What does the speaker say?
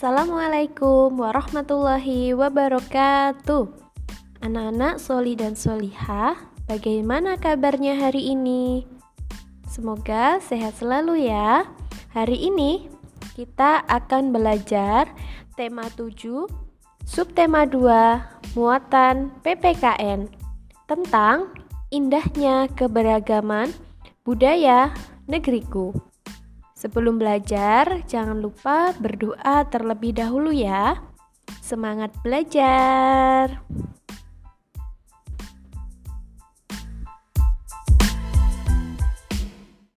Assalamualaikum warahmatullahi wabarakatuh. Anak-anak soli dan solihah, bagaimana kabarnya hari ini? Semoga sehat selalu ya. Hari ini kita akan belajar tema 7, subtema 2, muatan PPKN tentang indahnya keberagaman budaya negeriku. Sebelum belajar, jangan lupa berdoa terlebih dahulu ya. Semangat belajar!